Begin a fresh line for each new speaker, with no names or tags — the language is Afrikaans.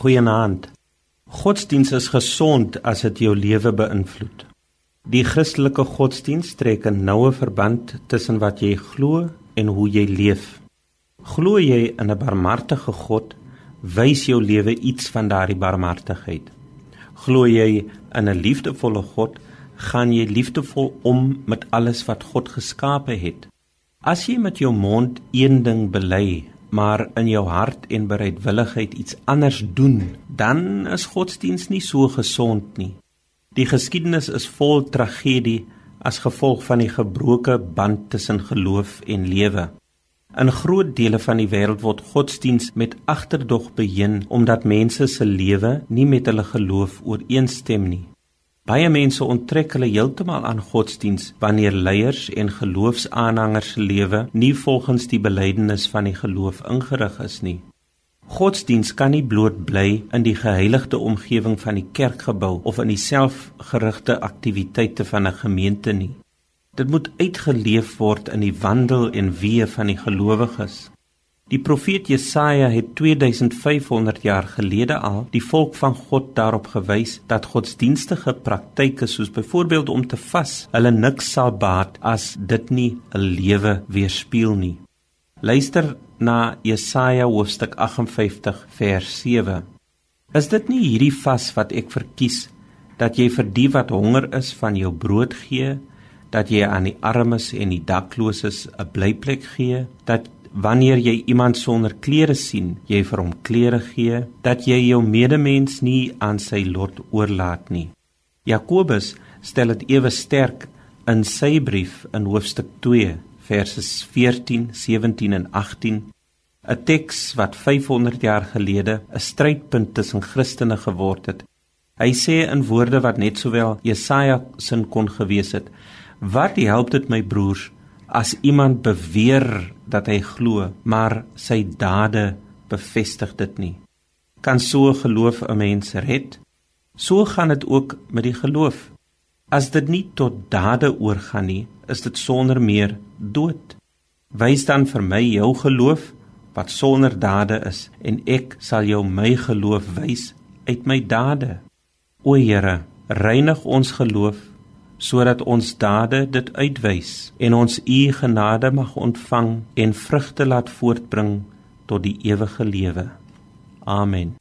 Goeienaand. Godsdiens is gesond as dit jou lewe beïnvloed. Die Christelike godsdiens trek 'n noue verband tussen wat jy glo en hoe jy leef. Glo jy in 'n barmhartige God, wys jou lewe iets van daardie barmhartigheid. Glo jy in 'n liefdevolle God, gaan jy liefdevol om met alles wat God geskape het. As jy met jou mond een ding bely, maar in jou hart en bereidwilligheid iets anders doen, dan is godsdiens nie so gesond nie. Die geskiedenis is vol tragedie as gevolg van die gebroke band tussen geloof en lewe. In groot dele van die wêreld word godsdiens met agterdog beheer omdat mense se lewe nie met hulle geloof ooreenstem nie. Baie mense onttrek hulle heeltemal aan godsdiens wanneer leiers en geloofsaanhangers se lewe nie volgens die belydenis van die geloof ingerig is nie. Godsdiens kan nie bloot bly in die geheiligde omgewing van die kerkgebou of in die selfgerigte aktiwiteite van 'n gemeente nie. Dit moet uitgeleef word in die wandel en weë van die gelowiges. Die profeet Jesaja het 2500 jaar gelede al die volk van God daarop gewys dat godsdienstige praktyke soos byvoorbeeld om te vas, hulle niks sal baat as dit nie 'n lewe weerspieël nie. Luister na Jesaja hoofstuk 58 vers 7. Is dit nie hierdie vas wat ek verkies dat jy vir die wat honger is van jou brood gee, dat jy aan die armes en die dakloses 'n blyplek gee, dat wanneer jy iemand sonder klere sien, jy vir hom klere gee, dat jy jou medemens nie aan sy lot oorlaat nie. Jakobus stel dit ewe sterk in sy brief in hoofstuk 2 verse 14, 17 en 18, 'n teks wat 500 jaar gelede 'n strydpunt tussen Christene geword het. Hy sê in woorde wat net sowel Jesaja sin kon gewees het: "Wat help dit my broers as iemand beweer dat hy glo, maar sy dade bevestig dit nie. Kan so geloof 'n mens red? So gaan dit ook met die geloof. As dit nie tot dade oorgaan nie, is dit sonder meer dood. Wys dan vir my jou geloof wat sonder dade is en ek sal jou my geloof wys uit my dade. O Here, reinig ons geloof sodat ons dade dit uitwys en ons u genade mag ontvang en vrugte laat voortbring tot die ewige lewe. Amen.